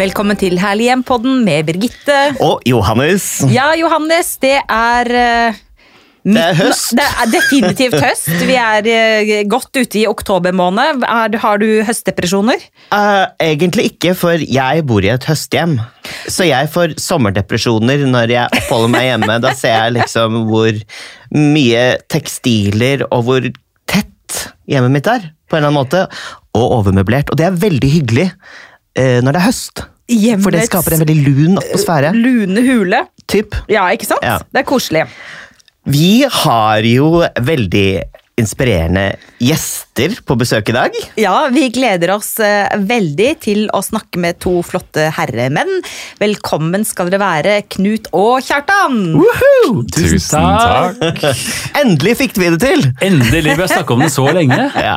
Velkommen til Herlig hjem-podden med Birgitte. Og Johannes. Ja, Johannes, det er uh, Det er høst. Det er definitivt høst. Vi er eh, godt ute i oktober måned. Er, har du høstdepresjoner? Uh, egentlig ikke, for jeg bor i et høsthjem. Så jeg får sommerdepresjoner når jeg oppholder meg hjemme. Da ser jeg liksom hvor mye tekstiler og hvor tett hjemmet mitt er, på en eller annen måte. Og overmøblert. Og det er veldig hyggelig når det er høst. Hjemmets For det skaper en veldig lun atmosfære. Lune hule. Typ. Ja, ikke sant? Ja. Det er koselig. Vi har jo veldig inspirerende gjester på besøk i dag. Ja, vi gleder oss eh, veldig til å snakke med to flotte herremenn. Velkommen skal dere være, Knut og Kjartan! Woohoo! Tusen takk. Endelig fikk vi det til! Endelig. Vi har snakka om det så lenge. Ja.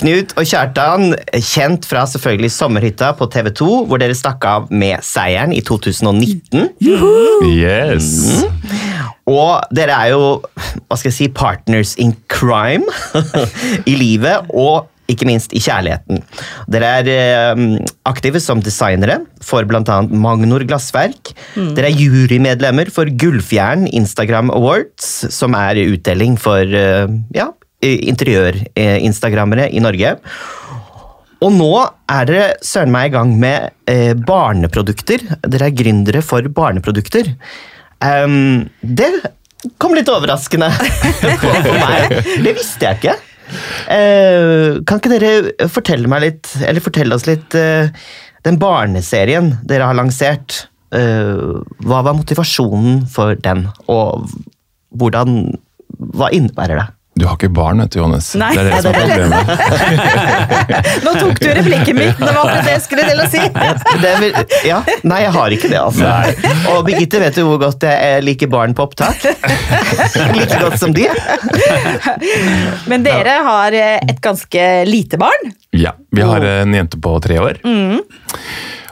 Knut og Kjartan, kjent fra selvfølgelig Sommerhytta på TV 2, hvor dere stakk av med seieren i 2019. Yes. Og dere er jo hva skal jeg si, partners in crime i livet og ikke minst i kjærligheten. Dere er eh, aktive som designere for bl.a. Magnor Glassverk. Dere er jurymedlemmer for Gullfjern Instagram Awards, som er utdeling for eh, ja, interiør-instagrammere i Norge. Og nå er dere søren meg i gang med eh, barneprodukter. Dere er gründere for barneprodukter. Ehm, det kom litt overraskende for meg. Det visste jeg ikke. Uh, kan ikke dere fortelle meg litt, eller fortelle oss litt uh, Den barneserien dere har lansert. Uh, hva var motivasjonen for den, og hvordan Hva innebærer det? Du har ikke barn, vet du, Johannes. Nei. Det er det som er problemet. Nå tok du replikken min! Det var det jeg skulle til å si. Det er ja, Nei, jeg har ikke det, altså. Og Birgitte, vet du hvor godt jeg liker barn på opptak? Like godt som de. Men dere har eh, et ganske lite barn. Ja, Vi har en jente på tre år.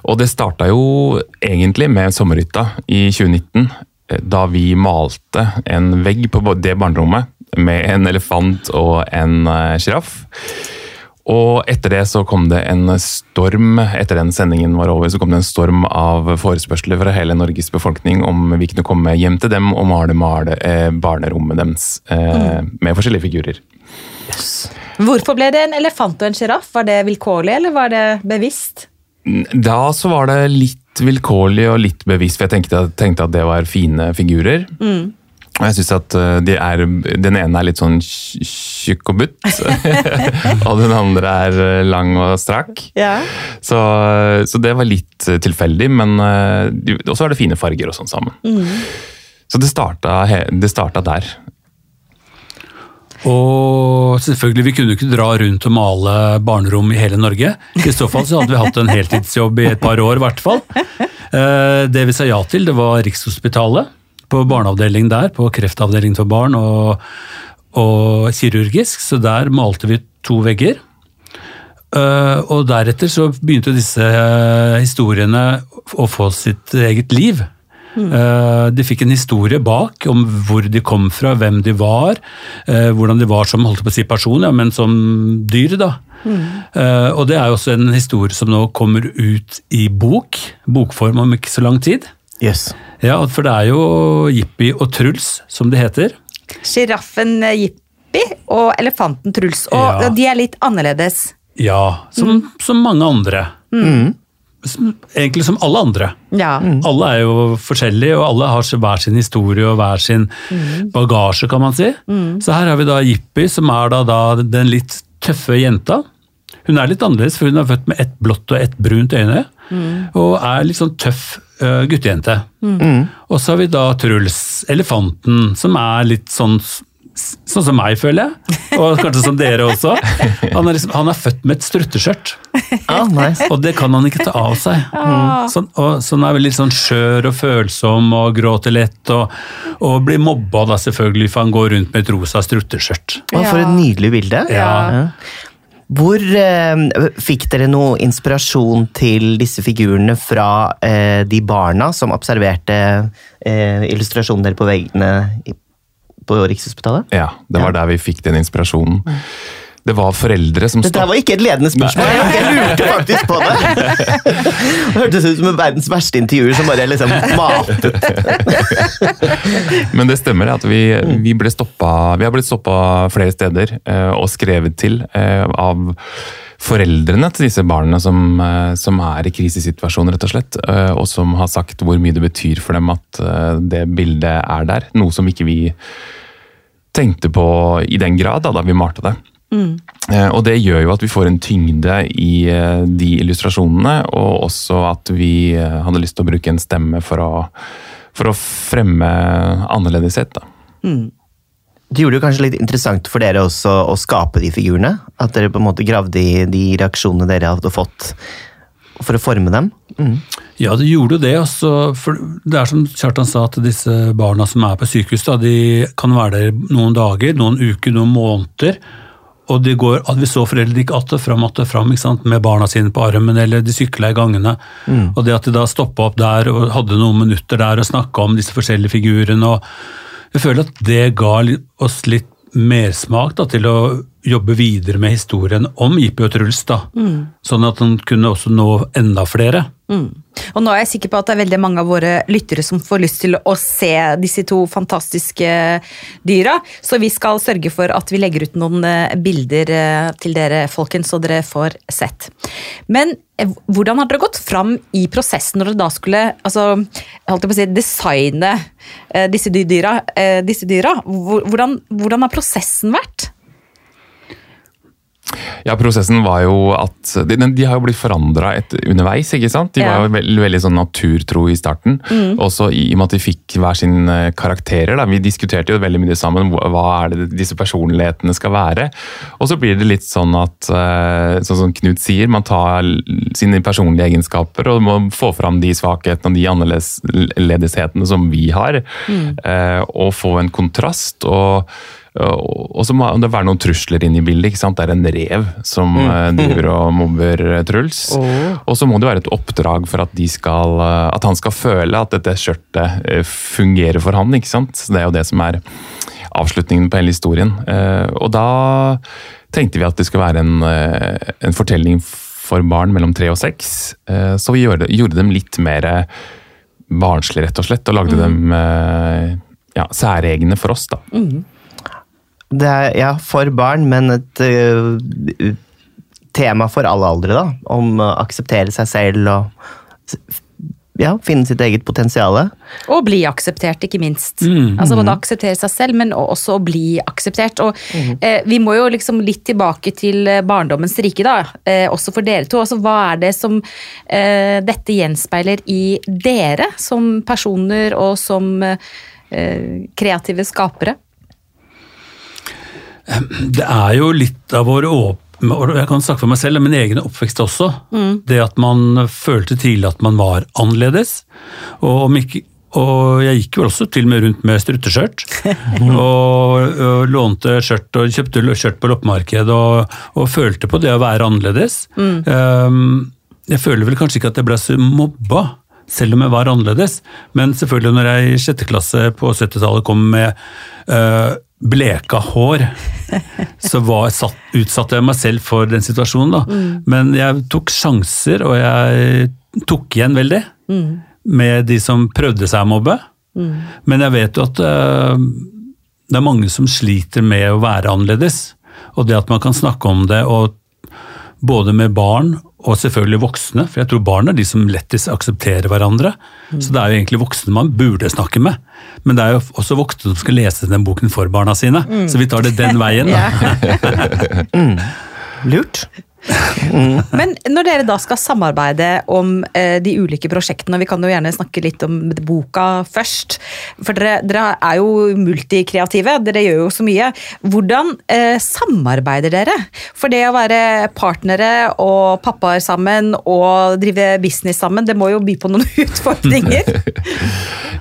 Og det starta jo egentlig med sommerhytta i 2019. eh, Da vi malte en vegg på det barnerommet med en elefant og en sjiraff. Og etter det så kom det en storm, etter den sendingen var over, så kom det en storm av forespørsler fra hele Norges befolkning om vi kunne komme hjem til dem og male, male eh, barnerommet deres eh, med forskjellige figurer. Hvorfor ble det en elefant og en sjiraff? Var det vilkårlig, eller var det bevisst? Da så var det litt vilkårlig og litt bevisst, for jeg tenkte, tenkte at det var fine figurer. Og jeg synes at eh, de er, Den ene er litt sånn tjukk og butt, og den andre er eh, lang og strak. Ja. Så, så det var litt eh, tilfeldig, men eh, også er det fine farger og sånn sammen. Så det starta, det starta der. Og selvfølgelig, vi kunne ikke dra rundt og male barnerom i hele Norge. I så fall så hadde vi hatt en heltidsjobb i et par år, i hvert fall. Eh, Det vi sa ja til, det var Rikshospitalet, på barneavdeling der, på kreftavdeling for barn og, og kirurgisk. Så der malte vi to vegger. Eh, Og deretter så begynte disse eh, historiene å få sitt eget liv. Eh, De fikk en historie bak om hvor de kom fra, hvem de var, hvordan de var som holdt på å si person, ja, men som dyr. da. Mm. Og det er jo også en historie som nå kommer ut i bok, bokform om ikke så lang tid. Yes. Ja, For det er jo Jippi og Truls, som det heter. Sjiraffen eh, Jippi og elefanten Truls. Og Ja. de er litt annerledes. Ja, som, som mange andre. Som, egentlig som alle andre. Ja. Alle er jo forskjellige, og alle har hver sin historie og hver sin bagasje, kan man si. Så her har vi da Jippi, som er da, da den litt tøffe jenta. Hun er litt annerledes, for hun er født med ett blått og ett brunt øyne. Og er litt sånn tøff uh, guttejente. Og så har vi da Truls, elefanten, som er litt sånn Sånn som meg, føler jeg. Og kanskje som dere også. Han er, liksom, han er født med et strutteskjørt. Ah, nice. Og det kan han ikke ta av seg. Sånn, og, så han er veldig sånn skjør og følsom og gråter lett. Og, og blir mobba da selvfølgelig, for han går rundt med et rosa strutteskjørt. Å, for et nydelig bilde. Ja. Ja. Hvor eh, Fikk dere noe inspirasjon til disse figurene fra eh, de barna som observerte eh, illustrasjonen dere på veggene i, på Rikshospitalet? Ja, det var der vi fikk den inspirasjonen. Det var foreldre som Dette her var ikke et ledende spørsmål. Jeg lurte faktisk på det. Det hørtes ut som verdens verste intervjuer som bare liksom matet. Men det stemmer at vi, vi, ble stoppa, vi har blitt stoppa flere steder eh, og skrevet til eh, av foreldrene til disse barna som, eh, som er i krisesituasjon, rett og slett. Og som har sagt hvor mye det betyr for dem at det bildet er der. Noe som ikke vi tenkte på i den grad da, da vi malte det. Eh, Og det gjør jo at vi får en tyngde i eh, de illustrasjonene, og også at vi eh, hadde lyst til å bruke en stemme for å, for å fremme annerledeshet. Da. Det gjorde det kanskje litt interessant for dere også å skape de figurene? At dere på en måte gravde i de reaksjonene dere hadde fått for å forme dem? Mm. Ja, det gjorde jo det. Også, for det er som Kjartan sa, at disse barna som er på sykehus, da, de kan være der noen dager, noen uker, noen måneder. Og det går, at vi så foreldre gikk att og fram, att og fram med barna sine på armen, eller de sykla i gangene. Og det at de da stoppa opp der og hadde noen minutter der og snakka om disse forskjellige figurene. og Jeg føler at det ga oss litt mersmak til å jobbe videre med historien om IP og Truls. da, Sånn at han kunne også nå enda flere. Og nå er jeg sikker på at det er veldig mange av våre lyttere som får lyst til å se disse to fantastiske dyra, så vi skal sørge for at vi legger ut noen eh, bilder eh, til dere, folkens, så dere får sett. Men eh, hvordan har dere gått fram i prosessen når dere da skulle altså, jeg holdt på å si, designe disse dyra? Disse dyra? Hvordan, hvordan har prosessen vært? Ja, prosessen var jo at De, de har jo blitt forandra underveis, ikke sant? De Ja. var jo veldig, veldig sånn naturtro i starten. Også i, i og med at de fikk hver sin eh, karakterer. Da. Vi diskuterte jo veldig mye sammen hva er det disse personlighetene skal være. Og så blir det litt sånn at, eh, sånn som Knut sier, man tar sine personlige egenskaper og må få fram de svakhetene og de annerledeshetene som vi har. Mm. Og få en kontrast. og og så må det være noen trusler inne i bildet. ikke sant? Det er en rev som eh, driver og mobber eh, Truls. Og så må det være et oppdrag for at, de skal, eh, at han skal føle at dette skjørtet fungerer for han. ikke sant? Så Det er jo det som er avslutningen på hele historien. Og da tenkte vi at det skulle være en, en fortelling for barn mellom tre og seks. Så vi gjorde, gjorde dem litt mer barnslige, rett og slett, og lagde dem eh, ja, særegne for oss. da. Det er ja, for barn, men et uh, tema for alle aldre, da. Om å akseptere seg selv og ja, finne sitt eget potensial. Og bli akseptert, ikke minst. Altså Både akseptere seg selv, men også å bli akseptert. Og eh, Vi må jo liksom litt tilbake til eh, barndommens rike, da, eh, også for dere to. Altså Hva er det som eh, dette gjenspeiler i dere som personer og som eh, kreative skapere? Det er jo litt av våre åpne jeg kan snakke for meg selv, min egen oppvekst også. Det at man følte tidlig at man var annerledes. Og, ikke, og jeg gikk jo også til og med rundt med strutteskjørt. og, og lånte skjørt og kjøpte skjørt på loppemarked og, og følte på det å være annerledes. Um, jeg føler vel kanskje ikke at jeg ble så mobba. Selv om jeg var annerledes. Men selvfølgelig når jeg i sjette klasse på 70-tallet kom med øh, bleka hår, så var, satt, utsatte jeg meg selv for den situasjonen. Da. Men jeg tok sjanser, og jeg tok igjen veldig med de som prøvde seg å mobbe. Men jeg vet jo at uh, det er mange som sliter med å være annerledes. Og det at man kan snakke om det, og både med barn og selvfølgelig voksne, for jeg tror barn er de som lettest aksepterer hverandre. Så det er jo egentlig voksne man burde snakke med. Men det er jo også voksne som skal lese den boken for barna sine. Så vi tar det den veien. Da. Lurt. Men når dere da skal samarbeide om eh, de ulike prosjektene, og vi kan jo gjerne snakke litt om boka først, for dere, dere er jo multikreative, dere gjør jo så mye. Hvordan eh, samarbeider dere? For det å være partnere og pappaer sammen og drive business sammen, det må jo by på noen utfordringer.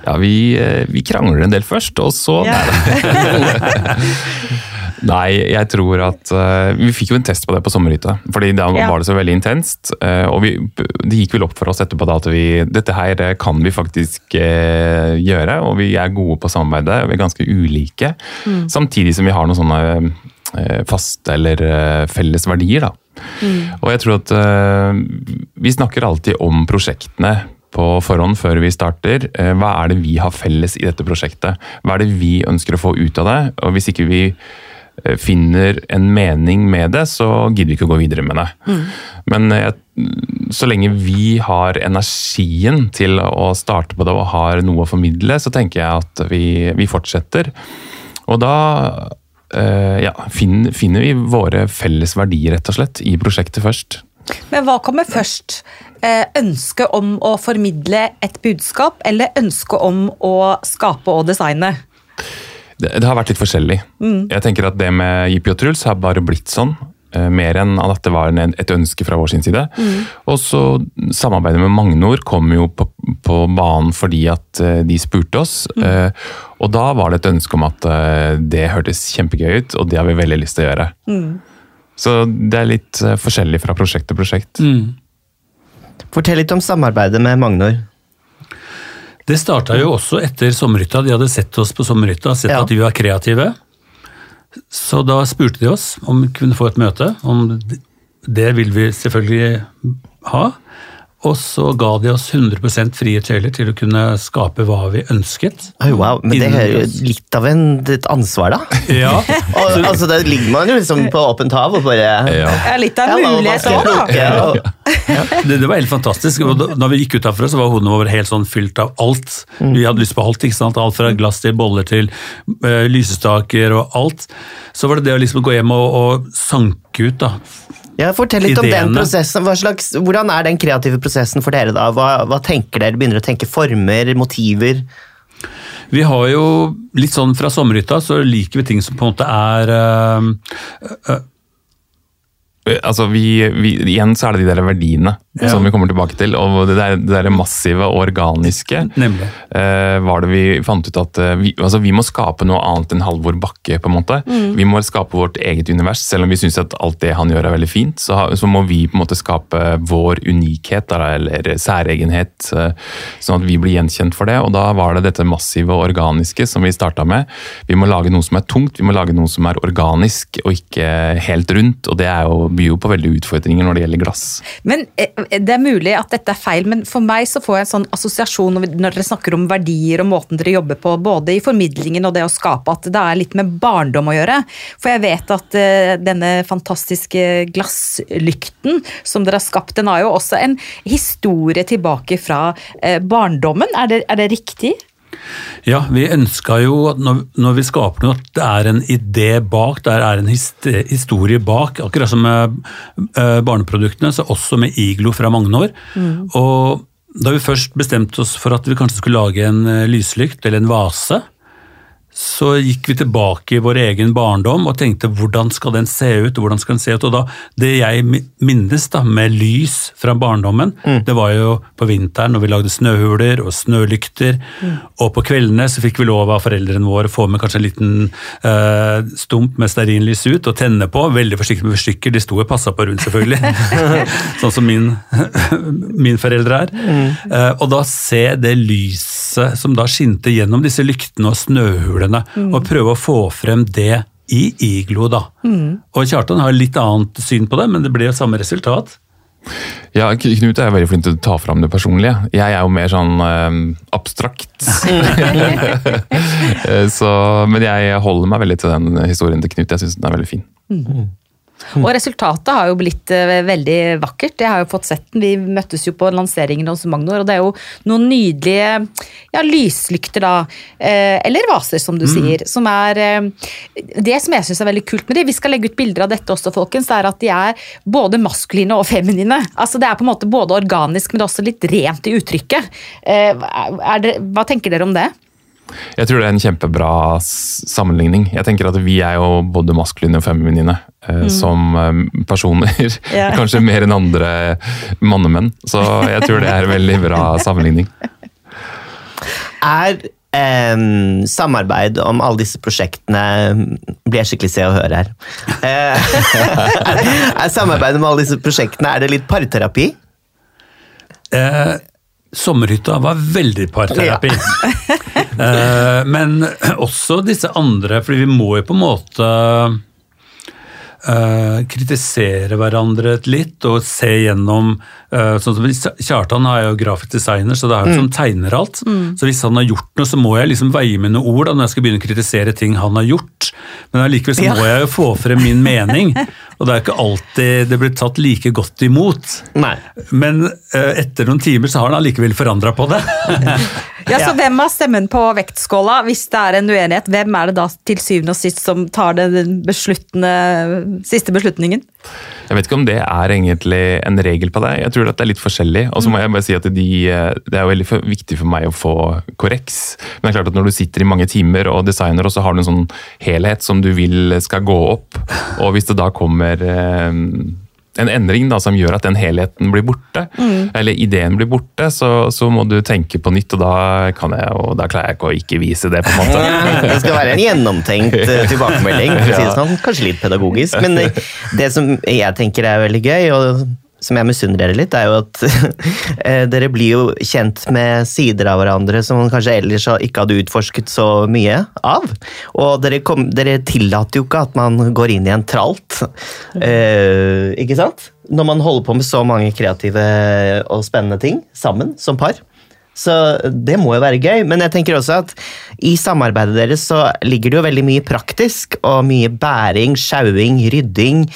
Ja, vi, eh, vi krangler en del først, og så Ja. Nei, jeg tror at uh, Vi fikk jo en test på det på sommerhytta. fordi da Ja. var det så veldig intenst. Uh, og vi, det gikk vel opp for oss etterpå da at vi, dette her eh, kan vi faktisk uh, gjøre. Og vi er gode på samarbeidet, vi er ganske ulike. Samtidig som vi har noen sånne faste eller felles verdier. Da. Og jeg tror at vi snakker alltid om prosjektene på forhånd før vi starter. Hva er det vi har felles i dette prosjektet? Hva er det vi ønsker å få ut av det? Og hvis ikke vi finner en mening med det, så gidder vi ikke å gå videre med det. Men eh, så lenge vi har energien til å starte på det og har noe å formidle, så tenker jeg at vi, vi fortsetter. Og da eh, ja, finner, finner vi våre felles verdier, rett og slett, i prosjektet først. Men hva kommer først? Eh, Ønsket om å formidle et budskap, eller ønsket om å skape og designe? Det, det har vært litt forskjellig. Jeg tenker at det med Jippi og Truls har bare blitt sånn. eh, Mer enn at det var en, et ønske fra vår sin side. Og så Samarbeidet med Magnor kom jo på, på banen fordi at eh, de spurte oss. eh, Og da var det et ønske om at det hørtes kjempegøy ut, og det har vi veldig lyst til å gjøre. Så det er litt forskjellig fra prosjekt til prosjekt. Fortell litt om samarbeidet med Magnor. Det starta jo også etter sommerhytta. De hadde sett oss på sommerhytta, sett Ja. at vi var kreative. Så da spurte de oss om vi kunne få et møte. Om det vil vi selvfølgelig ha. Og så ga de oss 100% frie tøyler til å kunne skape hva vi ønsket. Oi, wow, Men det er jo litt av en, et ansvar, da. Ja, Og, altså, Da ligger man jo liksom på åpent hav og bare Ja. Ja, litt av en mulighet òg, da. Ja, og- det, det var helt fantastisk. Og da, da vi gikk ut herfra, så var hodene våre helt sånn fylt av alt. Vi hadde lyst på alt. ikke sant? Alt fra glass til boller til uh, lysestaker og alt. Så var det det å liksom gå hjem og, og sanke ut, da. Ja, Fortell litt om den prosessen. Hva slags, hvordan er den kreative prosessen for dere? da? Hva, hva tenker dere? Begynner å tenke former, motiver? Vi har jo litt sånn fra sommerhytta, så liker vi ting som på en måte er eh, Altså, vi, vi, igjen så er det de der verdiene Ja. som vi kommer tilbake til. Og det der, det der massive og organiske Nemlig. eh, var det vi fant ut at eh, vi, altså, vi må skape noe annet enn Halvor Bakke. på en måte. Vi må skape vårt eget univers. Selv om vi syns at alt det han gjør er veldig fint, så, så må vi på en måte skape vår unikhet eller særegenhet, eh, sånn at vi blir gjenkjent for det. Og da var det dette massive og organiske som vi starta med. Vi må lage noe som er tungt, vi må lage noe som er organisk og ikke helt rundt. Og det er jo, byr jo på veldig utfordringer når det gjelder glass. Men eh, Det er mulig at dette er feil, men for meg så får jeg en sånn assosiasjon når dere snakker om verdier og måten dere jobber på, både i formidlingen og det å skape, at det er litt med barndom å gjøre. For jeg vet at eh, denne fantastiske glasslykten som dere har skapt, den har jo også en historie tilbake fra eh, barndommen. Er det, er det riktig? Ja, vi ønska jo at når, når vi skaper noe, at det er en idé bak, det er en historie bak. Akkurat som med eh, barneproduktene, så også med Iglo fra Magnor. Og da vi først bestemte oss for at vi kanskje skulle lage en eh, lyslykt eller en vase, så gikk vi tilbake i vår egen barndom og tenkte hvordan skal den se ut? hvordan skal den se ut? Og da, Det jeg minnes da, med lys fra barndommen, det var jo på vinteren når vi lagde snøhuler og snølykter. Og på kveldene så fikk vi lov av foreldrene våre å få med kanskje en liten eh, stump med stearinlys ut og tenne på. Veldig forsiktig med stykker, de sto og passa på rundt selvfølgelig. sånn som min, min foreldre er. Eh, og da se det lyset som da skinte gjennom disse lyktene og snøhulene, og prøve å få frem det i iglo, da. Og Kjartan har litt annet syn på det, men det blir jo samme resultat. Ja, Knut er veldig flink til å ta fram det personlige. Jeg er jo mer sånn eh, abstrakt. Eh, så, men jeg holder meg veldig til den historien til Knut. Jeg syns den er veldig fin. Og resultatet har jo blitt eh, veldig vakkert. Jeg har jo fått sett den. Vi møttes jo på lanseringen hos Magnor, og det er jo noen nydelige ja, lyslykter, da. Eh, eller vaser, som du sier. Som er eh, Det som jeg syns er veldig kult med de, vi skal legge ut bilder av dette også, folkens, det er at de er både maskuline og feminine. Altså Det er på en måte både organisk, men det er også litt rent i uttrykket. Det, hva tenker dere om det? Jeg tror det er en kjempebra sammenligning. Jeg tenker at Vi er jo både maskuline og feminine eh, som eh, personer. Ja. Kanskje mer enn andre mannemenn. Så jeg tror det er en veldig bra sammenligning. Er em, samarbeid om alle disse prosjektene Blir jeg skikkelig se og høre her. Eh, er samarbeid om alle disse prosjektene Er det litt parterapi? Eh, sommerhytta var veldig parterapi. Eh, men også disse andre, fordi vi må jo på en måte uh, kritisere hverandre litt og se gjennom uh, sånn som Kjartan er jo grafisk designer, så det er jo som tegner alt. Så hvis han har gjort noe, så må jeg liksom veie mine ord da, når jeg skal begynne å kritisere ting han har gjort. Men allikevel så må jeg jo få frem min mening, og det er ikke alltid det blir tatt like godt imot. Nei. Men etter noen timer så har han allikevel forandra på det. Ja, så. Hvem har stemmen på vektskåla hvis det er en uenighet? Hvem er det da til syvende og sist som tar den siste beslutningen? Jeg vet ikke om det er egentlig en regel på det. Jeg tror at det er litt forskjellig. Og så må jeg bare si at de, Det er veldig viktig for meg å få korreks. Men det er klart at når du sitter i mange timer og designer, og så har du en sånn helhet som du vil skal gå opp, og hvis det da kommer eh, en endring da, som gjør at den helheten blir borte, eller ideen blir borte, så, så må du tenke på nytt, og da, kan jeg, og da klarer jeg ikke å ikke vise det. på en måte. Det skal være en gjennomtenkt eh, tilbakemelding, for å si det sånn. Kanskje litt pedagogisk. Men eh, det som jeg tenker er veldig gøy, og som jeg misunner dere litt, er jo at eh, dere blir jo kjent med sider av hverandre som man kanskje ellers ikke hadde utforsket så mye av. Og dere, kom, dere tillater jo ikke at man går inn i en tralt, eh, ikke sant? Når man holder på med så mange kreative og spennende ting sammen som par. Så det må jo være gøy. Men jeg tenker også at i samarbeidet deres så ligger det jo veldig mye praktisk, og mye bæring, sjauing, rydding.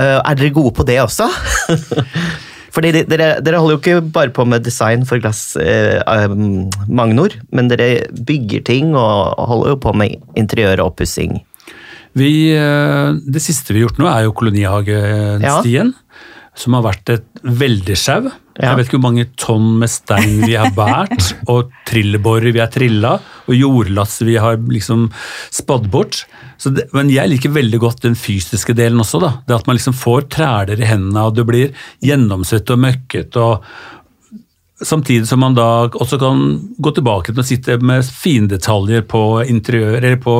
Øh, er dere gode på det også? Fordi dere, dere holder jo ikke bare på med design for glass eh, Magnor, men dere bygger ting og holder jo på med interiør og oppussing. Det siste vi har gjort nå, er jo kolonihagestien. Som har vært et veldig sjau. Jeg vet ikke hvor mange tonn med stein vi har båret, og trillebårer vi har trilla, og jordlass vi har liksom spadd bort. Så det, men jeg liker veldig godt den fysiske delen også. da. Det At man liksom får træler i hendene, og det blir gjennomsvett og møkket. og Samtidig som man da også kan gå tilbake til å sitte med findetaljer på interiør, eller på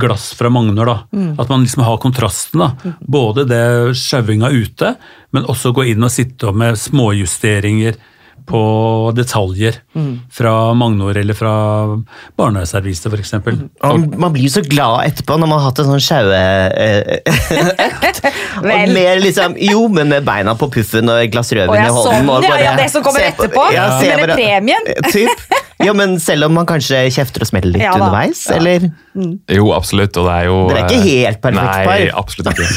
glass fra Magnor. da. At man liksom har kontrasten. da. Både det sjauinga ute, men også gå inn og sitte med småjusteringer på detaljer fra Magnor eller fra barneserviset f.eks. Og man blir så glad etterpå når man har hatt en sånn sjaueøkt. Vel. Og mer liksom, jo, men med beina på puffen og et glass rødvin i hånden. sånn, ja, ja, det som kommer etterpå. Ja, bare- premien? Typ. Ja, men selv om man kanskje kjefter og smeller litt Ja underveis, eller? Jo, absolutt. Og det er jo Dere er ikke eh, helt perfekt Nei, par. absolutt ikke.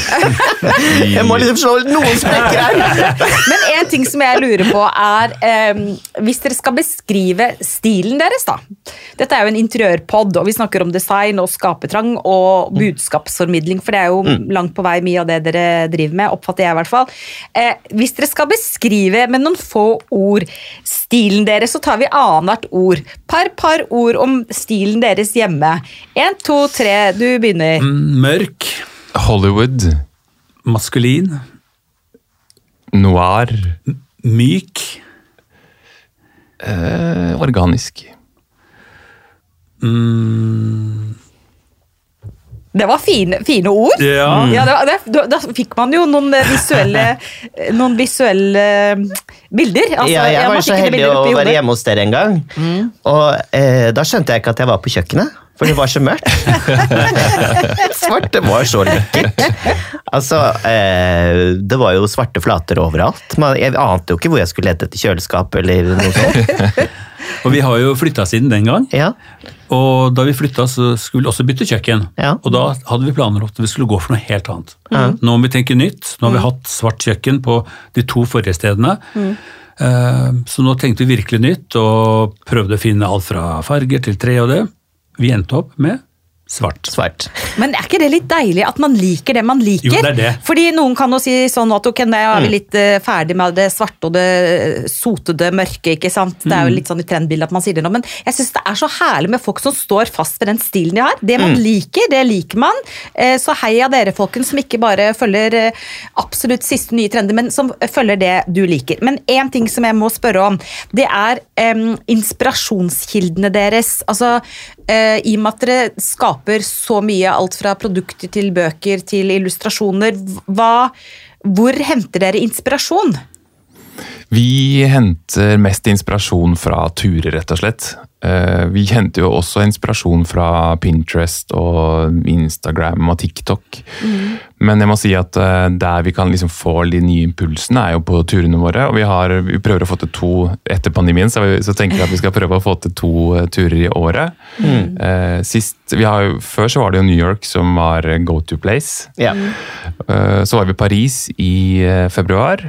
Jeg må liksom slå noen sprekker her! Men en ting som jeg lurer på er um, Hvis dere skal beskrive stilen deres, da. Dette er jo en interiørpod, og vi snakker om design og skapertrang og budskapsformidling, for det er jo langt på vei mye av det dere driver med, oppfatter jeg i hvert fall. Eh, hvis dere skal beskrive med noen få ord stilen deres, så tar vi annethvert ord. Par par ord om stilen deres hjemme. Én, to, tre, du begynner. Mørk, Hollywood, maskulin, noir, myk, eh, organisk. mm, Det var fine, fine ord. Ja. Ja, det, var- det, da, da fikk man jo noen eh, visuelle, noen visuelle eh, bilder. Altså, Ja, jeg var jo så heldig å være hjemme hos dere en gang. Og eh, da skjønte jeg ikke at jeg var på kjøkkenet, for det var så mørkt. Svarte var så lekkert. Altså, eh, det var jo svarte flater overalt. Man, jeg ante jo ikke hvor jeg skulle lete etter kjøleskap eller noe sånt. Og vi har jo flytta siden den gang. Ja, Og da vi flytta, så skulle vi også bytte kjøkken. Ja. Og da hadde vi planer om at vi skulle gå for noe helt annet. Nå må vi tenke nytt. Nå har vi hatt svart kjøkken på de to forrige stedene. Mm. Så nå tenkte vi virkelig nytt og prøvde å finne alt fra farger til tre og det. Vi endte opp med svart. svart. Men er ikke det litt deilig at man liker det man liker? Jo, det er det. Fordi noen kan jo si sånn at ok, nå er vi litt eh, ferdig med det svarte og det sotede mørke, ikke sant. Det er jo litt sånn i trendbildet at man sier det nå, men jeg syns det er så herlig med folk som står fast ved den stilen de har. Det man liker, det liker man. Eh, Så heia dere, folkens, som ikke bare følger eh, absolutt siste nye trender, men som følger det du liker. Men én ting som jeg må spørre om, det er um, inspirasjonskildene deres. Altså, eh, i og med at dere skaper så mye, alt fra produkter til bøker til illustrasjoner, hva, hvor henter dere inspirasjon? Vi henter mest inspirasjon fra turer, rett og slett. Eh, Vi henter jo også inspirasjon fra Pinterest og Instagram og TikTok. Men jeg må si at eh, der vi kan liksom få de nye impulsene, er jo på turene våre. Og vi, har, vi prøver å få til to etter pandemien, så, vi, så tenker vi at vi skal prøve å få til to eh, turer i året. Mm. Sist, vi har før så var det jo New York som var go to place. Ja. Eh, Så var vi i Paris i februar.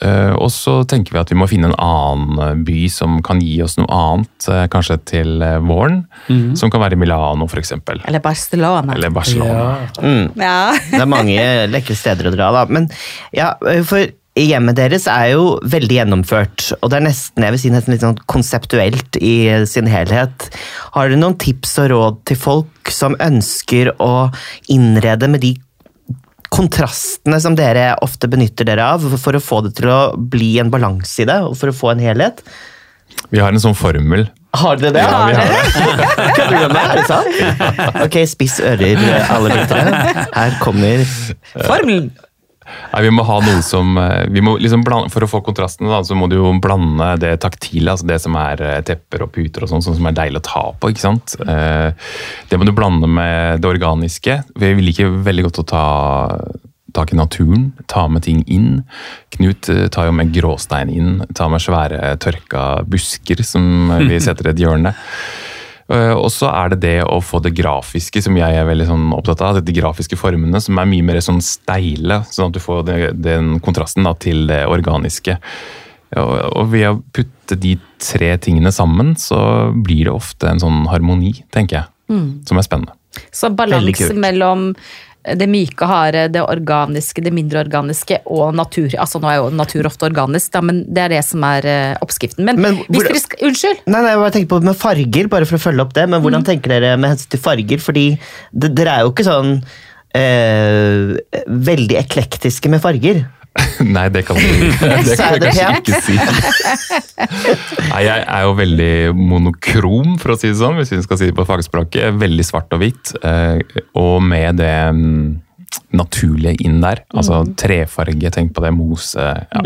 Eh, Og så tenker vi at vi må finne en annen eh, by som kan gi oss noe annet, eh, kanskje til våren. våren. Som kan være Milano, f.eks. Eller Barcelona. Eller Barcelona. Ja. Det er mange lekre steder å dra, da. Men ja, for hjemmet deres er jo veldig gjennomført, og det er nesten jeg vil si nesten litt sånn konseptuelt i sin helhet. Har dere noen tips og råd til folk som ønsker å innrede med de kontrastene som dere ofte benytter dere av, for å få det til å bli en balanse i det, og for å få en helhet? Vi har en sånn formel. Har dere det? Ja, vi har det. Kødder du med? Er det sant? Ok, spiss ører, alle lyttere. Her kommer Formelen! Nei, vi må ha noe som eh, vi må liksom blande, For å få kontrastene, da, så må du jo blande det taktile, altså det som er eh, tepper og puter og sånn, sånn som er deilig å ta på. ikke sant? Eh, Det må du blande med det organiske. Vi liker veldig godt å ta tak i naturen, ta med ting inn. Knut tar jo med gråstein inn, tar med svære tørka busker som vi setter i et hjørne. Eh, Og så er det det å få det grafiske, som jeg er veldig sånn opptatt av. De grafiske formene, som er mye mer sånn steile, sånn at du får det, den kontrasten da, til det organiske. Og, og ved å putte de tre tingene sammen, så blir det ofte en sånn harmoni, tenker jeg. Som er spennende. Så balanse mellom det myke, harde, det organiske, det mindre organiske og natur. Altså Nå er jo natur ofte organisk, da, men det er det som er eh, oppskriften. Men, Men hvis dere skal Unnskyld! Nei, nei, jeg bare tenker på med farger, bare for å følge opp det. Men Mm. hvordan tenker dere med hensyn til farger? Fordi dere er jo ikke sånn eh, veldig eklektiske med farger. Nei, det kan det kan jeg kanskje ikke si. Nei, jeg er jo veldig monokrom, for å si det sånn, hvis vi skal si det på fagspråket. Veldig svart og hvitt. eh, Og med det mm, naturlige inn der. Altså trefarge, tenk på det, mose. Ja.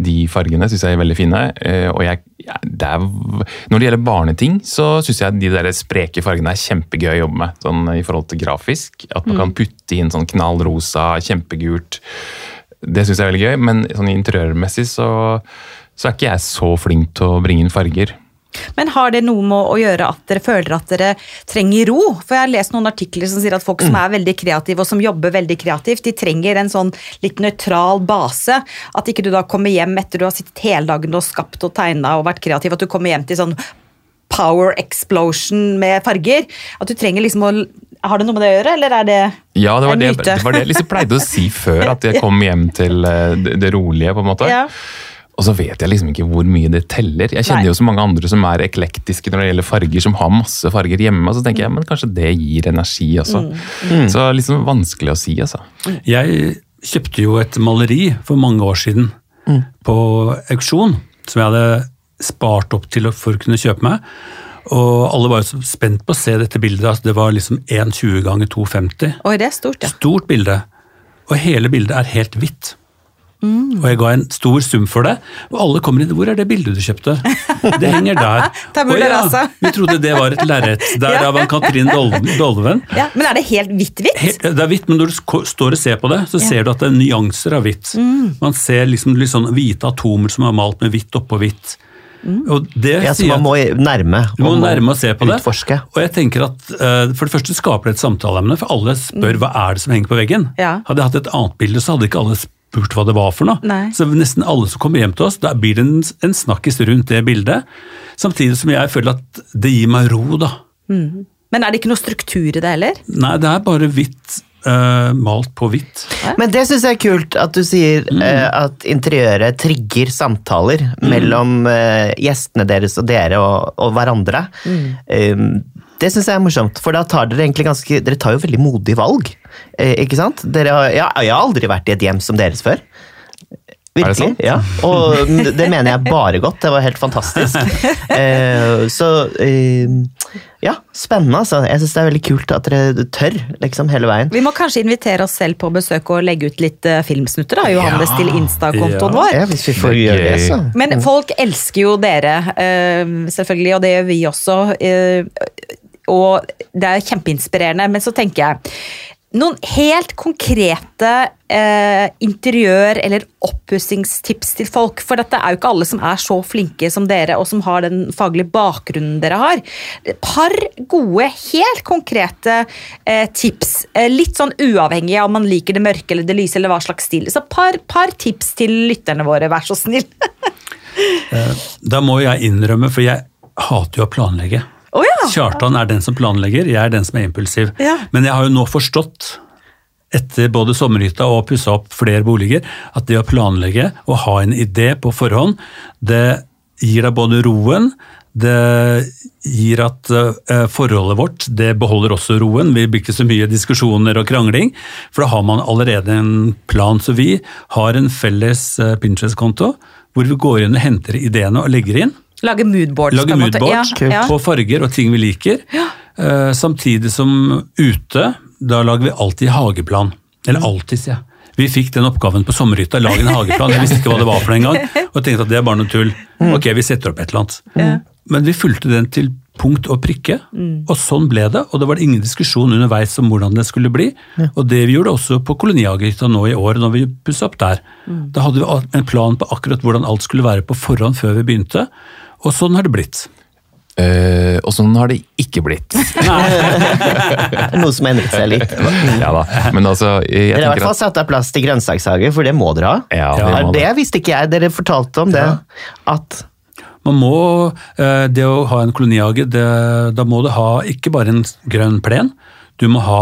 De fargene syns jeg er veldig fine. eh, Og jeg, det er, når det gjelder barneting, så syns jeg de der spreke fargene er kjempegøy å jobbe med. Sånn i forhold til grafisk. At man kan putte inn sånn knallrosa, kjempegult. Det syns jeg er veldig gøy, men sånn interiørmessig så, så er ikke jeg så flink til å bringe inn farger. Men har det noe med å gjøre at dere føler at dere trenger ro? For jeg har lest noen artikler som sier at folk som er veldig kreative og som jobber veldig kreativt, de trenger en sånn litt nøytral base. At ikke du da kommer hjem etter du har sittet hele dagen og skapt og tegna og vært kreativ, at du kommer hjem til sånn power explosion med farger. At du trenger liksom å Har det noe med det å gjøre, eller er det Ja, det var en det, myte? det var det jeg liksom pleide å si før, at jeg kom hjem til eh, det, det rolige, på en måte. Ja. Og så vet jeg liksom ikke hvor mye det teller. Jeg kjenner Nei. jo så mange andre som er eklektiske når det gjelder farger, som har masse farger hjemme. Og så tenker jeg, men kanskje det gir energi også. Mm. Så liksom vanskelig å si, altså. Jeg kjøpte jo et maleri for mange år siden på auksjon, som jeg hadde spart opp til for å kunne kjøpe meg. Og alle var jo så spent på å se dette bildet. Altså det var liksom 1,20 ganger 2,50. Oi, det er stort, ja. Stort bilde. Og hele bildet er helt hvitt. Og jeg ga en stor sum for det, og alle kommer inn. 'Hvor er det bildet du kjøpte?' Det henger der. «Å ja. Vi trodde det var et lerret. Der Ja. av Katrin Dolven. Ja. Men er det helt hvitt-hvitt? Det er hvitt, men når du står og ser på det, så ser du at det er nyanser av hvitt. Mm. Man ser liksom sånn hvite atomer som er malt med hvitt oppå hvitt. Mm. Og det Ja, så man må nærme. du må nærme og se på det. Og jeg tenker at uh, For det første skaper det et samtaleemne, for alle spør hva er det som henger på veggen. Mm. Ja. Hadde jeg hatt et annet bilde, så hadde ikke alle spurt hva det var for noe. Nei. Så nesten alle som kommer hjem til oss, da blir det en, en snakkis rundt det bildet. Samtidig som jeg føler at det gir meg ro, da. Men er det ikke noe struktur i det heller? Nei, det er bare hvitt eh, malt på hvitt. Men det syns jeg er kult at du sier eh, at interiøret trigger samtaler mellom uh, gjestene deres og dere og, og hverandre. Um, det syns jeg er morsomt, for da tar dere egentlig ganske Dere tar jo veldig modige valg. Ikke sant? Dere har, ja, jeg har aldri vært i et hjem som deres før. Er det Virkelig. sant? Ja. Og det mener jeg bare godt. Det var helt fantastisk. Eh, så eh, ja, spennende, altså. Jeg syns det er veldig kult at dere tør, liksom, hele veien. Vi må kanskje invitere oss selv på besøk og legge ut litt eh, filmsnutter, da, Johannes, til Insta-kontoen Ja. vår. Ja, hvis vi får gjøre det, så. Men folk elsker jo dere, eh, selvfølgelig, og det gjør vi også. eh, Og det er kjempeinspirerende. Men så tenker jeg noen helt konkrete eh, interiør- eller oppussingstips til folk. For dette er jo ikke alle som er så flinke som dere, og som har den faglige bakgrunnen dere har. Et par gode, helt konkrete eh, tips. Eh, litt sånn uavhengig av om man liker det mørke eller det lyse, eller hva slags stil. Så par, par tips til lytterne våre, vær så snill. Da må jeg innrømme, for jeg hater jo å planlegge. Å ja! Kjartan er den som planlegger, jeg er den som er impulsiv. Ja. Men jeg har jo nå forstått, etter både sommerhytta og pussa opp flere boliger, at det å planlegge og ha en idé på forhånd, det gir deg både roen, det gir at eh, forholdet vårt det beholder også roen. Vi blir ikke så mye diskusjoner og krangling, for da har man allerede en plan. Så vi har en felles eh, Pinterest-konto hvor vi går inn og henter ideene og legger inn. Lage moodboards. Lage på en måte. moodboards Ja, ja. på farger og ting vi liker. Eh, samtidig som ute, da lager vi alltid hageplan. Eller alltid, sier jeg. Vi fikk den oppgaven på sommerhytta, lag en hageplan. Jeg visste ikke hva det var for en engang, og tenkte at det er bare noe tull. Ok, vi setter opp et eller annet. Men vi fulgte den til punkt og prikke, og sånn ble det. Og det var ingen diskusjon underveis om hvordan det skulle bli. Og det vi gjorde også på kolonihagehytta nå i år, når vi pussa opp der. Da hadde vi en plan på akkurat hvordan alt skulle være på forhånd før vi begynte, og sånn har det blitt. Uh, og sånn har det ikke blitt. Noe som endret seg litt. ja da. Men altså, jeg Dere har i hvert fall at satt av plass til grønnsakshage, for det må dere ha. Ja, det, Ja, må det visste ikke jeg. Dere fortalte om det. At Man må, eh, Det å ha en kolonihage, det, da må du ha ikke bare en grønn plen. Du må ha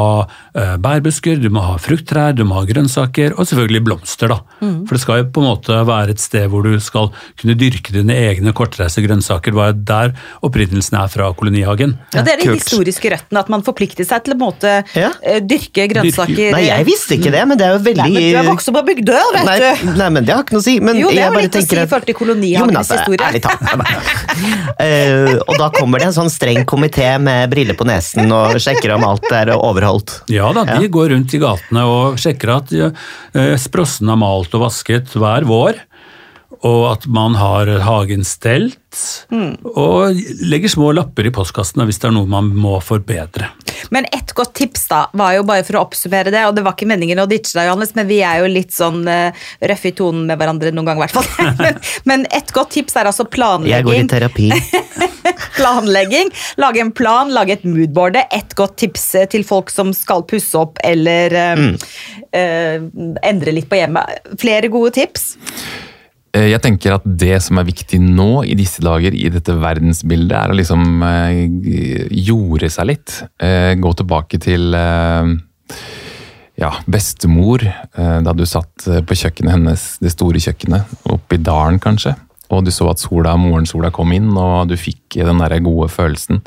eh, bærbusker, du må ha frukttrær, du må ha grønnsaker, og selvfølgelig blomster. da. For det skal jo på en måte være et sted hvor du skal kunne dyrke dine egne kortreiste grønnsaker. Det var jo der opprinnelsen er fra kolonihagen. Ja, det er de historiske røttene, at man forplikter seg til å en måte Ja. eh, dyrke grønnsaker. Nei, jeg visste ikke det, men det er jo veldig Nei, men du er vokst opp på Bygdøy, vet Nei, du! nei, men det har ikke noe å si. Men Jo, det jeg har litt å si i at- forhold til kolonihagens altså, historie. ærlig talt. uh, og da kommer det en sånn streng komité med briller på nesen og sjekker om alt er overholdt. Ja da, de går rundt i gatene og sjekker at eh, sprossen er malt og vasket hver vår. Og at man har hagen stelt. Og legger små lapper i postkassene hvis det er noe man må forbedre. Men et godt tips da, var jo bare for å oppsummere det, og det var ikke meningen å ditche deg, Johannes, men vi er jo litt sånn uh, røffe i tonen med hverandre noen ganger, i hvert fall. men, men et godt tips er altså planlegging. Jeg går i terapi. planlegging. Lage en plan, lage et moodboard. Et godt tips eh, til folk som skal pusse opp eller mm. eh, endre litt på hjemmet. Flere gode tips. Eh, Jeg tenker at det som er viktig nå i disse dager i dette verdensbildet, er å liksom eh, jorde seg litt. Eh, Gå tilbake til ja, bestemor, da du satt på kjøkkenet hennes, det store kjøkkenet, oppe i dalen kanskje. Og du så at sola, morgensola kom inn, og du fikk den der gode følelsen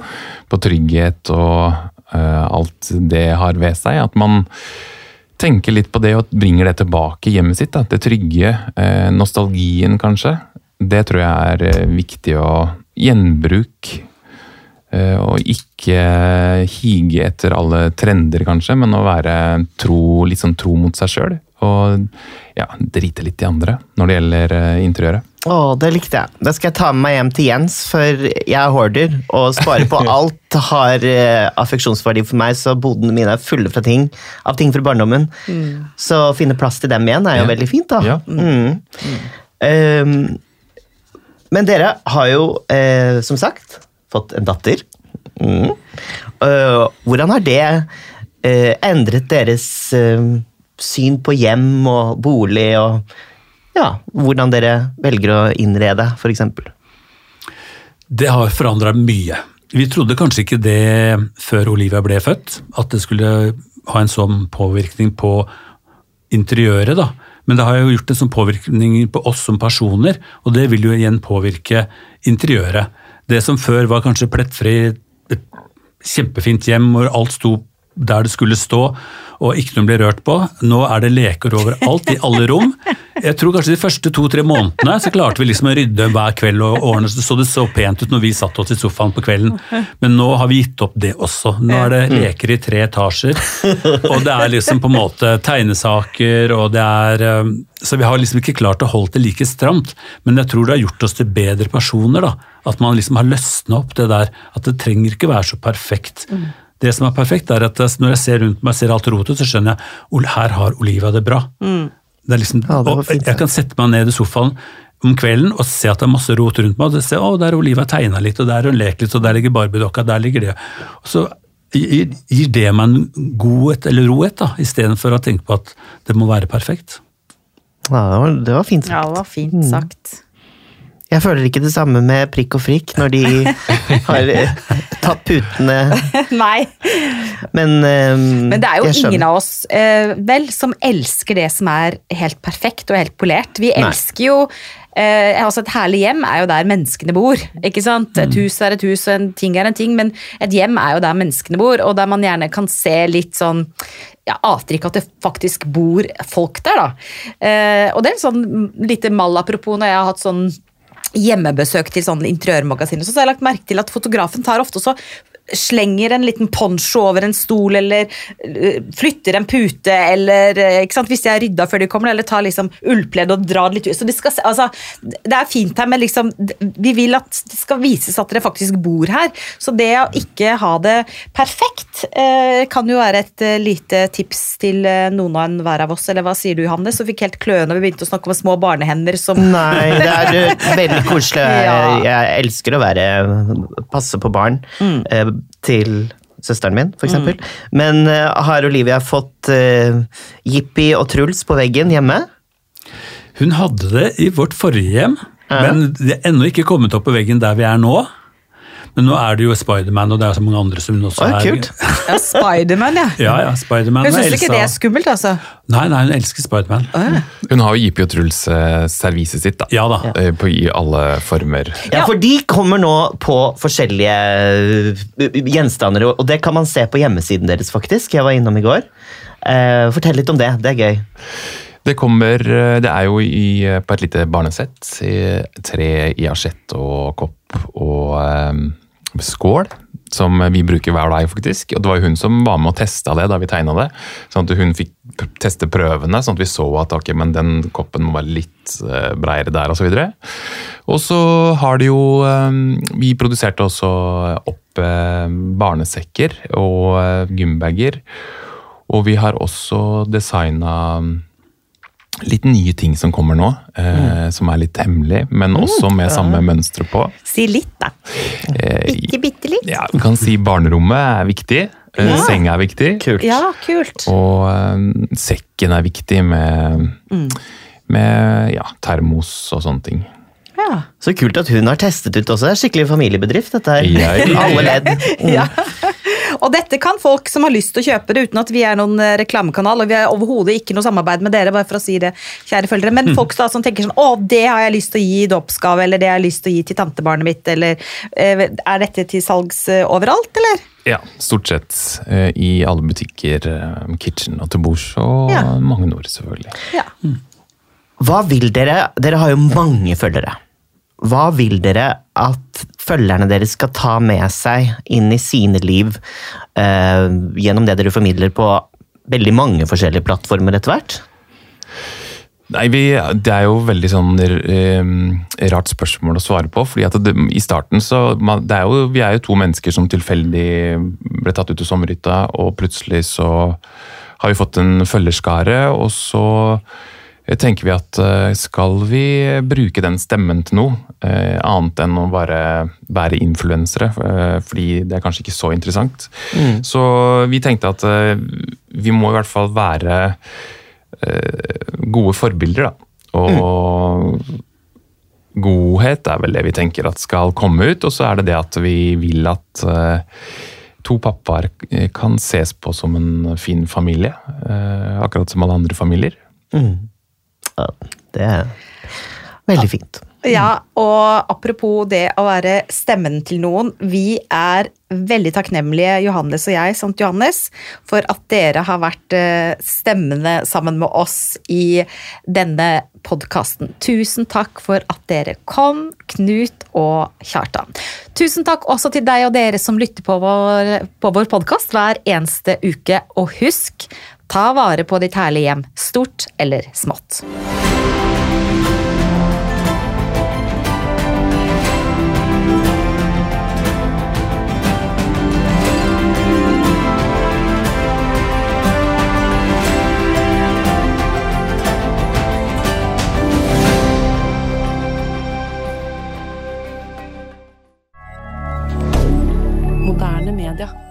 på trygghet og alt det har ved seg. At man tenker litt på det og bringer det tilbake hjemmet sitt. Da. Det trygge, eh, nostalgien kanskje. Det tror jeg er eh, viktig å gjenbruk. Eh, og ikke hige etter alle trender, kanskje, men å være tro, litt sånn tro mot seg sjøl. Og ja, drite litt i andre når det gjelder interiøret. Å, det likte jeg. Da skal jeg ta med meg hjem til Jens, for jeg er hoarder og sparer på alt. Har uh, affeksjonsverdi for meg, så bodene mine er fulle fra ting, av ting fra barndommen. Så å finne plass til dem igjen er jo Ja. veldig fint, da. Ja. Mm. Ehm, men dere har jo, uh, som sagt, fått en datter. Mm. Eh, hvordan har det eh, endret deres syn på hjem og bolig, og ja, hvordan dere velger å innrede, f.eks.? Det har forandra mye. Vi trodde kanskje ikke det før Olivia ble født, at det skulle ha en sånn påvirkning på interiøret. da. Men det har jo gjort en sånn påvirkning på oss som personer, og det vil jo igjen påvirke interiøret. Det som før var kanskje plettfri, et kjempefint hjem hvor alt sto der det skulle stå, og ikke noe ble rørt på. Nå er det leker overalt, i alle rom. Jeg tror kanskje de første to-tre månedene så klarte vi liksom å rydde hver kveld og ordne så det så så pent ut når vi satt oss i sofaen på kvelden. Men nå har vi gitt opp det også. Nå er det leker i tre etasjer, og det er liksom på en måte tegnesaker, og det er eh, Så vi har liksom ikke klart å holde det like stramt, men jeg tror det har gjort oss til bedre personer. da. At man liksom har løsna opp det der. At det trenger ikke være så perfekt. Det som er perfekt, er at når jeg ser rundt meg, ser alt rotet, så skjønner jeg at her har Olivia det bra. Det er liksom, Ja, det og fint, jeg kan sette meg ned i sofaen om kvelden og se at det er masse rot rundt meg. og se, å, Der har Olivia tegna litt, og der har hun lekt litt, og der ligger Barbie-dokka, der ligger det. Og så gir, gir det meg en godhet eller rohet, da, istedenfor å tenke på at det må være perfekt. Ja, det, var, det var fint Ja, det var fint sagt. Jeg føler ikke det samme med prikk og frikk når de har eh, tatt putene, Nei. men um, Men det er jo ingen av oss uh, vel som elsker det som er helt perfekt og helt polert. Vi Nei. elsker jo eh, altså Et herlig hjem er jo der menneskene bor. ikke sant? Et hus er et hus, og en ting er en ting, men et hjem er jo der menneskene bor, og der man gjerne kan se litt sånn ja, avtrykk at det faktisk bor folk der, da. Eh, og det er en sånn lite malapropos når jeg har hatt sånn hjemmebesøk til sånn interiørmagasiner, så har jeg lagt merke til at fotografen tar ofte så slenger en liten poncho over en stol, eller øh, flytter en pute, eller øh, ikke sant, hvis de har rydda før de kommer, eller tar liksom ullpledd og drar det litt ut. Så de skal, altså, det er fint her, men liksom, vi vil at det skal vises at dere faktisk bor her. Så det å ikke ha det perfekt eh, kan jo være et eh, lite tips til eh, noen av enhver av oss. Eller hva sier du, Hanne? Så fikk helt kløe når vi begynte å snakke om små barnehender som Nei, det er eh, veldig koselig. Jeg, jeg elsker å være passe på barn eh, til søsteren min, for eksempel. Men eh, har Olivia fått uh, Jippi og Truls på veggen hjemme? Hun hadde det i vårt forrige hjem, men det er ennå ikke kommet opp på veggen der vi er nå. Men nå er det jo Spiderman, og det er så mange andre som hun også Oi, er. kult. ja, Spiderman, ja. Ja, ja, Spiderman Hun syns ikke det er skummelt, altså. Nei, nei, hun elsker Spiderman. Hun har jo Jippi og Truls eh, serviset sitt, da. Ja da. Eh, På, I alle former. Ja, for de kommer nå på forskjellige eh, gjenstander, og det kan man se på hjemmesiden deres, faktisk. Jeg var innom i går. Eh, fortell litt om det. Det er gøy. Det kommer eh, Det er jo i, på et lite barnesett. i Tre i asjett og kopp og um, skål. Som vi bruker hver dag, faktisk. Og det var hun som var med og testa det da vi tegna det. Sånn at hun fikk teste prøvene, sånn at vi så at ok, men den koppen må være litt eh, breiere der, osv. Og så har det jo um, Vi produserte også opp eh, barnesekker og eh, gymbager. Og vi har også designa litt nye ting som kommer nå, eh, som er litt hemmelig, men også med samme mønstre på. Si litt, da. Eh, Bitte, bitte litt. ja, vi kan si barnerommet er viktig. Eh, Ja. Senga er viktig. Kult. Ja, kult. Og eh, sekken er viktig med, med ja, termos og sånne ting. Ja. Så kult at hun har testet ut også. Det er skikkelig familiebedrift, dette her. Ja, ja, ja. Alle ledd. Ja. Og dette kan folk som har lyst til å kjøpe det uten at vi er noen eh, reklamekanal, og vi har overhodet ikke noe samarbeid med dere, bare for å si det, kjære følgere, men folk da som tenker sånn, å, det har jeg lyst til å gi i dåpsgave, eller det har jeg lyst til å gi til tantebarnet mitt, eller eh, er dette til salgs eh, overalt, eller? Ja, stort sett i alle butikker, kitchen og til bords, og Ja. mange nord selvfølgelig. Ja. Hva vil dere Dere har jo mange følgere. Hva vil dere at følgerne deres skal ta med seg inn i sine liv eh, gjennom det dere formidler på veldig mange forskjellige plattformer etter hvert? Nei, vi, Det er jo veldig sånn eh, rart spørsmål å svare på. fordi at det, I starten så man, er jo, Vi er jo to mennesker som tilfeldig ble tatt ut i sommerhytta, og plutselig så har vi fått en følgerskare, og så tenker vi at eh, skal vi bruke den stemmen til noe eh, annet enn å bare være influensere, eh, fordi det er kanskje ikke så interessant. Så vi tenkte at vi må i hvert fall være gode forbilder, da. Og godhet er vel det vi tenker at skal komme ut, og så er det det at vi vil at to pappaer kan ses på som en fin familie. akkurat som alle andre familier. Ja, det er veldig fint. Ja, og apropos det å være stemmen til noen, vi er veldig takknemlige, Johannes og jeg, Sankt Johannes, for at dere har vært stemmene stemmende sammen med oss i denne podkasten. Tusen takk for at dere kom, Knut og Kjartan. Tusen takk også til deg og dere som lytter på vår, på vår podkast hver eneste uke. Og husk, ta vare på ditt herlige hjem, stort eller smått. Media.